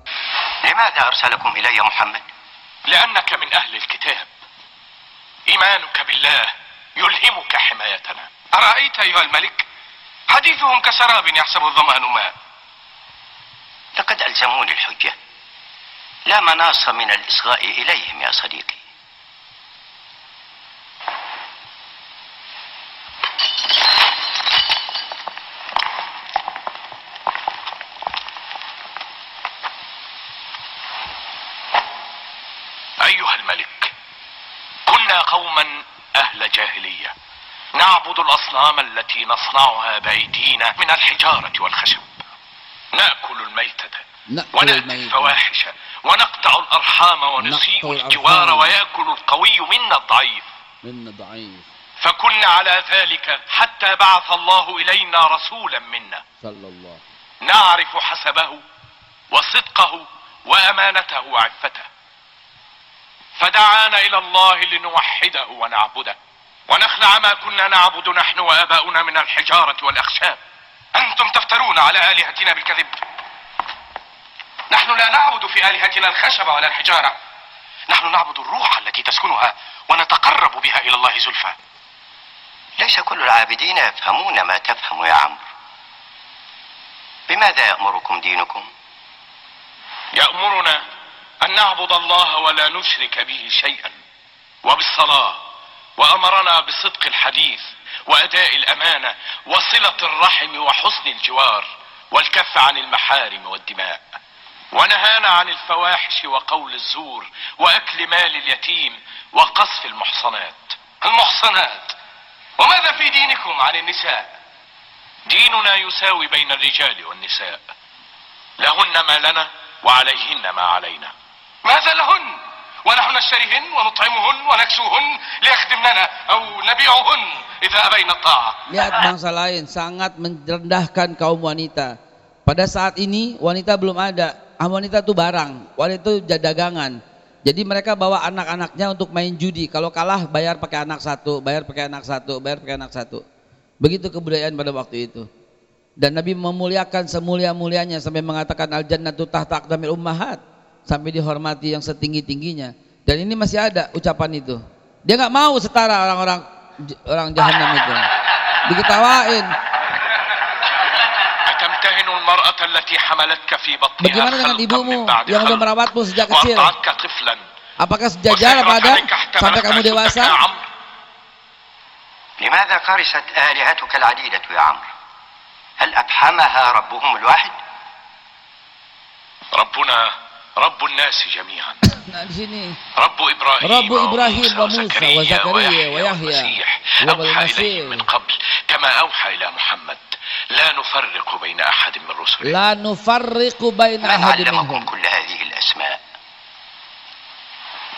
لماذا أرسلكم إلي محمد لأنك من أهل الكتاب إيمانك بالله يلهمك حمايتنا أرأيت أيها الملك حديثهم كسراب يحسبه الظمآن ماء. لقد ألزموني الحجة. لا مناص من الإصغاء إليهم يا صديقي أيها الملك كنا قوما أهل جاهلية الأصنام التي نصنعها بأيدينا من الحجارة والخشب. نأكل الميتة ونأتي. الفواحش ونقطع الأرحام ونسيء الجوار. ويأكل القوي منا الضعيف. من ضعيف فكنا على ذلك حتى بعث الله إلينا رسولا منا. صلى الله. نعرف حسبه وصدقه وأمانته وعفته. فدعانا إلى الله لنوحده ونعبده. ونخلع ما كنا نعبد نحن وآباؤنا من الحجارة والأخشاب. أنتم تفترون على آلهتنا بالكذب. نحن لا نعبد في آلهتنا الخشب ولا الحجارة. نحن نعبد الروح التي تسكنها ونتقرب بها إلى الله زلفى. ليس كل العابدين يفهمون ما تفهم يا عمرو. بماذا يأمركم دينكم؟ يأمرنا أن نعبد الله ولا نشرك به شيئا. وبالصلاة. وأمرنا بصدق الحديث وأداء الأمانة وصلة الرحم وحسن الجوار والكف عن المحارم والدماء. ونهانا عن الفواحش وقول الزور وأكل مال اليتيم وقصف المحصنات. المحصنات وماذا في دينكم عن النساء؟ ديننا يساوي بين الرجال والنساء. لهن ما لنا وعليهن ما علينا. ماذا لهن؟ ونحن نشتريهن ونطعمهن ونكسوهن ليخدمننا او نبيعهن اذا ابين الطاعه Lihat bangsa lain sangat merendahkan kaum wanita. Pada saat ini wanita belum ada. Ah, Wanita itu barang, wanita itu dagangan. Jadi mereka bawa anak-anaknya untuk main judi. Kalau kalah bayar pakai anak satu, bayar pakai anak satu, bayar pakai anak satu. Begitu kebudayaan pada waktu itu. Dan Nabi memuliakan semulia-mulianya sampai mengatakan al jannatu tahta aqdamil ummahat sampai dihormati yang setinggi-tingginya. Dan ini masih ada ucapan itu. Dia nggak mau setara orang-orang orang jahanam itu. Diketawain. أتمتهن المرأة التي حملتك في بطنها Bagaimana dengan خلقا ibumu من بعد yang sudah خلق merawatmu sejak kecil? وأرضعتك طفلا Apakah sejajar pada وسيرت عليك sampai احتملتك kamu أسدك dewasa? يا عمرو لماذا قرست آلهتك العديدة يا عمرو هل أفحمها ربهم الواحد ربنا رب الناس جميعا. رب إبراهيم رب إبراهيم وموسى وموسى وزكريا وزكريا ويحيى أوحى. إليهم من قبل كما أوحى إلى محمد. لا نفرق بين أحد من رسله. la nufarriqu baina من minhum. علمكم كل هذه الأسماء.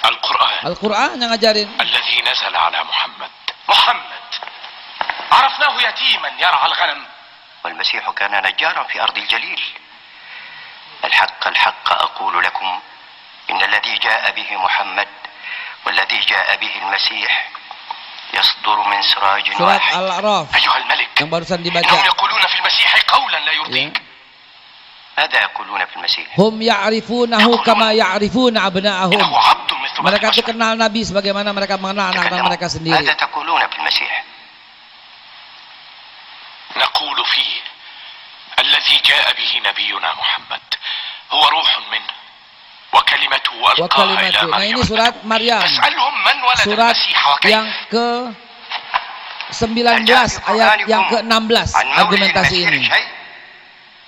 القرآن. yang ngajarin. الذي نزل على محمد. محمد. عرفناه يتيما يرعى الغنم. والمسيح كان نجارا في أرض الجليل. الحق الحق الذي جاء به محمد والذي جاء به المسيح يصدر من سراج واحد أيها الملك إنهم. يقولون في المسيح قولا لا. يرضيك ماذا يقولون في المسيح Hum ya'rifunahu kama ya'rifuna abna'ahum. إنه عبد مثل Mereka itu kenal Nabi sebagaimana mereka mengenal anak-anak mereka sendiri. ماذا تقولون في المسيح نقول فيه الذي جاء به نبينا محمد هو روح منه وكلمته ألقاها إلى وكلمته. Nah ini مريم surat Maryam. فاسألهم من ولد Surat المسيح وكيف yang ke 19 ayat yang ke-16 عن مولد argumentasi المسيح ini. شيء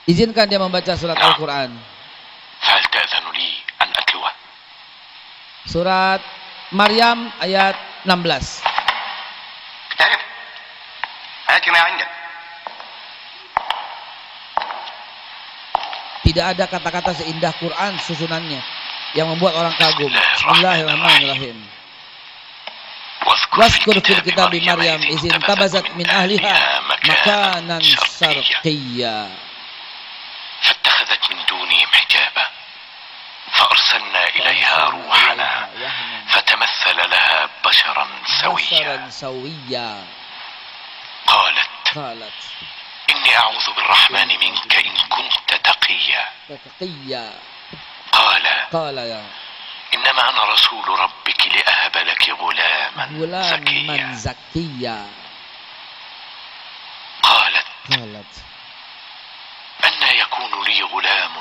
Izinkan dia membaca surat Nah. Al-Quran. فهل تأذن لي أن أتلو Surat Maryam ayat 16. تعرف هات ما عندك Tidak ada kata-kata seindah Quran susunannya Yang membuat orang kagum. Bismillahirrahmanirrahim. واذكر في الكتاب مريم إذ انتبذت من أهلها مكانا شرقيا فاتخذت من دونهم حجابا فأرسلنا إليها روحنا فتمثل لها بشرا سويا بشرا سويا قالت قالت إني أعوذ بالرحمن منك إن كنت تقيا تقيا قال قال يا إنما أنا رسول ربك لأهب لك غلاما غلاما زكيا. زكيا. قالت قالت أن يكون لي غلام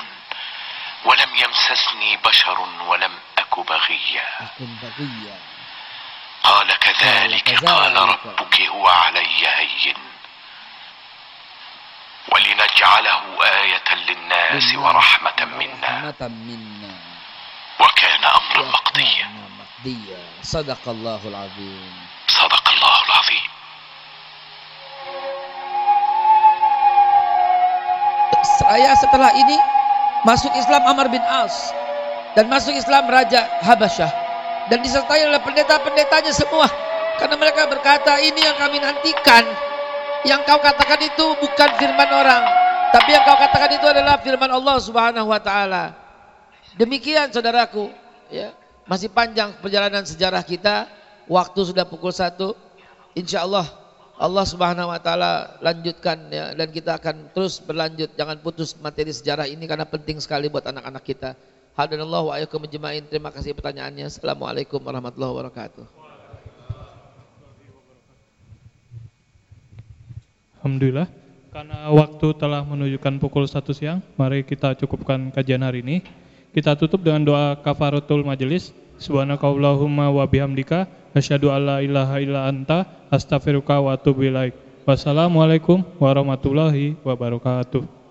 ولم يمسسني بشر ولم أك بغيا. أكن بغيا. قال كذلك كذلك. قال ربك هو علي هين. ولنجعله آية للناس ورحمة منا ورحمة منا وكان أمرا مقضيا وكان مقضيا صدق الله العظيم صدق الله العظيم Saya setelah ini masuk Islam Amr bin As dan masuk Islam Raja Habasyah dan disertai oleh pendeta-pendetanya semua karena mereka berkata ini yang kami nantikan yang kau katakan itu bukan firman orang tapi yang kau katakan itu adalah firman Allah Subhanahu wa taala demikian saudaraku ya masih panjang perjalanan sejarah kita waktu sudah pukul 1 insya Allah Allah Subhanahu wa taala lanjutkan ya dan kita akan terus berlanjut jangan putus materi sejarah ini karena penting sekali buat anak-anak kita. Hadanallahu wa ajmain. Terima kasih pertanyaannya. Assalamualaikum warahmatullahi wabarakatuh. Alhamdulillah. Karena waktu telah menunjukkan pukul 1 siang, mari kita cukupkan kajian hari ini. Kita tutup dengan doa kafaratul majelis. Subhanakallahumma wa bihamdika asyhadu alla ilaha illa anta astaghfiruka wa atubu ilaik. Wassalamualaikum warahmatullahi wabarakatuh.